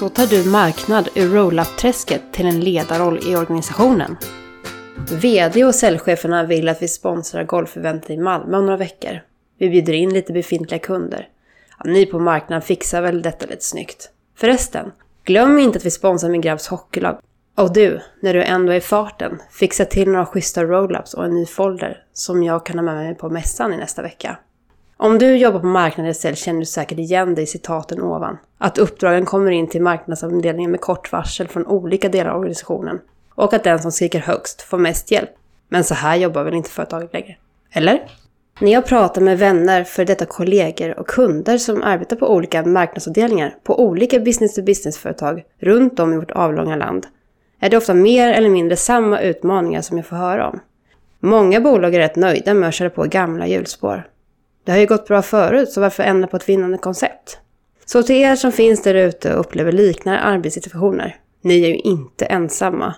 så tar du marknad ur roll-up-träsket till en ledarroll i organisationen. VD och säljcheferna vill att vi sponsrar golfeventet i Malmö om några veckor. Vi bjuder in lite befintliga kunder. Ja, ni på marknaden fixar väl detta lite snyggt. Förresten, glöm inte att vi sponsrar min grabbs hockeylag. Och du, när du ändå är i farten, fixa till några schyssta roll-ups och en ny folder som jag kan ha med mig på mässan i nästa vecka. Om du jobbar på marknaden själv känner du säkert igen dig i citaten ovan. Att uppdragen kommer in till marknadsavdelningen med kort varsel från olika delar av organisationen. Och att den som skriker högst får mest hjälp. Men så här jobbar väl inte företaget längre? Eller? När jag pratar med vänner, för detta kollegor och kunder som arbetar på olika marknadsavdelningar på olika business-to-business-företag runt om i vårt avlånga land är det ofta mer eller mindre samma utmaningar som jag får höra om. Många bolag är rätt nöjda med att köra på gamla hjulspår. Det har ju gått bra förut, så varför ändra på ett vinnande koncept? Så till er som finns där ute och upplever liknande arbetssituationer, ni är ju inte ensamma.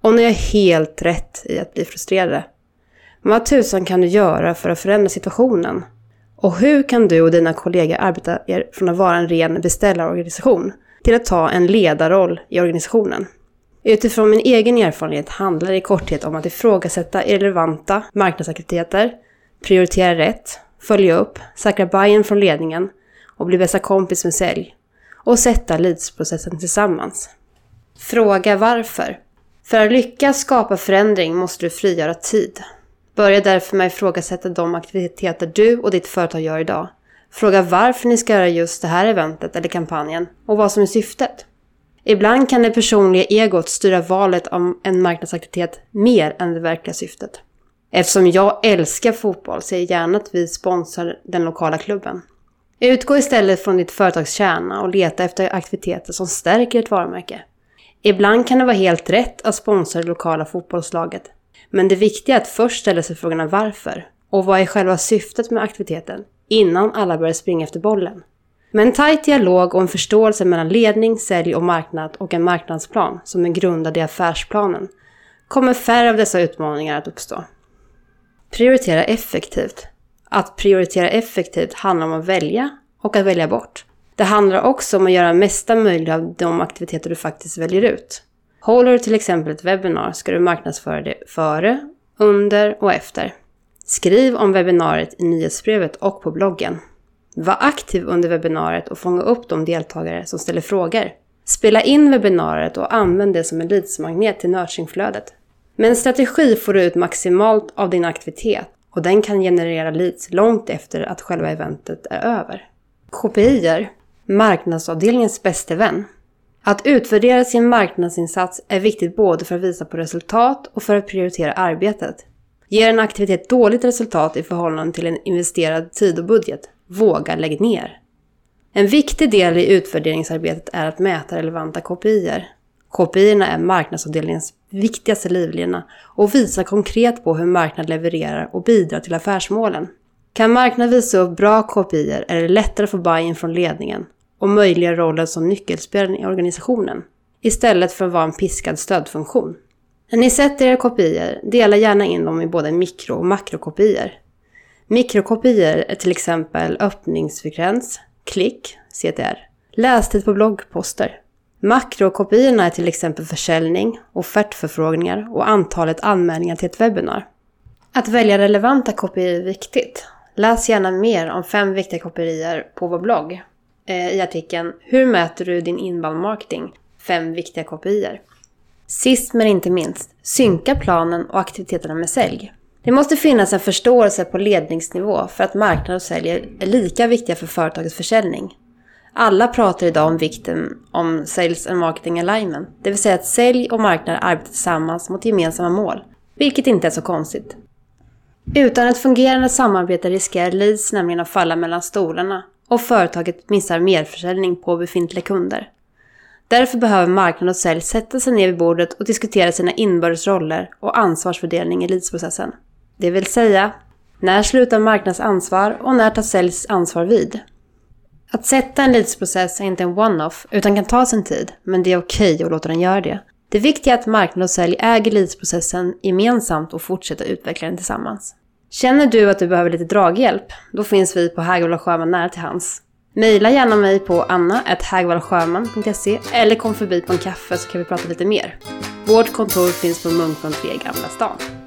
Och ni har helt rätt i att bli frustrerade. Men vad tusan kan du göra för att förändra situationen? Och hur kan du och dina kollegor arbeta er från att vara en ren beställarorganisation till att ta en ledarroll i organisationen? Utifrån min egen erfarenhet handlar det i korthet om att ifrågasätta irrelevanta marknadsaktiviteter, prioritera rätt, följa upp, säkra buy från ledningen och bli bästa kompis med sälj. Och sätta leadsprocessen tillsammans. Fråga varför. För att lyckas skapa förändring måste du frigöra tid. Börja därför med att ifrågasätta de aktiviteter du och ditt företag gör idag. Fråga varför ni ska göra just det här eventet eller kampanjen och vad som är syftet. Ibland kan det personliga egot styra valet av en marknadsaktivitet mer än det verkliga syftet. Eftersom jag älskar fotboll ser jag gärna att vi sponsrar den lokala klubben. Utgå istället från ditt företags kärna och leta efter aktiviteter som stärker ditt varumärke. Ibland kan det vara helt rätt att sponsra det lokala fotbollslaget. Men det viktiga är att först ställa sig frågorna varför och vad är själva syftet med aktiviteten innan alla börjar springa efter bollen. Med en tajt dialog och en förståelse mellan ledning, sälj och marknad och en marknadsplan som är grundad i affärsplanen kommer färre av dessa utmaningar att uppstå. Prioritera effektivt. Att prioritera effektivt handlar om att välja och att välja bort. Det handlar också om att göra mesta möjliga av de aktiviteter du faktiskt väljer ut. Håller du till exempel ett webbinar ska du marknadsföra det före, under och efter. Skriv om webbinariet i nyhetsbrevet och på bloggen. Var aktiv under webbinariet och fånga upp de deltagare som ställer frågor. Spela in webbinariet och använd det som en leadsmagnet till nurturingflödet. Med en strategi får du ut maximalt av din aktivitet och den kan generera leads långt efter att själva eventet är över. KPIer, marknadsavdelningens bäste vän. Att utvärdera sin marknadsinsats är viktigt både för att visa på resultat och för att prioritera arbetet. Ger en aktivitet dåligt resultat i förhållande till en investerad tid och budget, våga lägg ner. En viktig del i utvärderingsarbetet är att mäta relevanta KPIer. KPI är marknadsavdelningens viktigaste livlina och visar konkret på hur marknaden levererar och bidrar till affärsmålen. Kan marknaden visa upp bra KPI är det lättare att få buy-in från ledningen och möjliggör rollen som nyckelspelaren i organisationen istället för att vara en piskad stödfunktion. När ni sätter era kopior, dela gärna in dem i både mikro och makrokopior. Mikrokopior är till exempel öppningsfrekvens, klick, CTR, lästid på bloggposter. Makrokopiorna är till exempel försäljning, offertförfrågningar och antalet anmälningar till ett webbinar. Att välja relevanta kopior är viktigt. Läs gärna mer om fem viktiga kopior på vår blogg eh, i artikeln Hur mäter du din inbound marketing? Fem viktiga kopior. Sist men inte minst, synka planen och aktiviteterna med sälj. Det måste finnas en förståelse på ledningsnivå för att marknad och sälj är lika viktiga för företagets försäljning. Alla pratar idag om vikten om Sales and Marketing Alignment, det vill säga att sälj och marknad arbetar tillsammans mot gemensamma mål, vilket inte är så konstigt. Utan ett fungerande samarbete riskerar leads nämligen att falla mellan stolarna och företaget missar merförsäljning på befintliga kunder. Därför behöver marknad och sälj sätta sig ner vid bordet och diskutera sina inbördes roller och ansvarsfördelning i leadsprocessen. Det vill säga, när slutar marknads ansvar och när tar säljs ansvar vid? Att sätta en leadsprocess är inte en one-off utan kan ta sin tid, men det är okej okay att låta den göra det. Det viktiga är att marknad och sälj äger leadsprocessen gemensamt och fortsätter utveckla den tillsammans. Känner du att du behöver lite draghjälp? Då finns vi på Hägervall Sjöman nära till hands. Mejla gärna mig på anna.hägvallsjöman.se eller kom förbi på en kaffe så kan vi prata lite mer. Vårt kontor finns på Munkman 3 Gamla stan.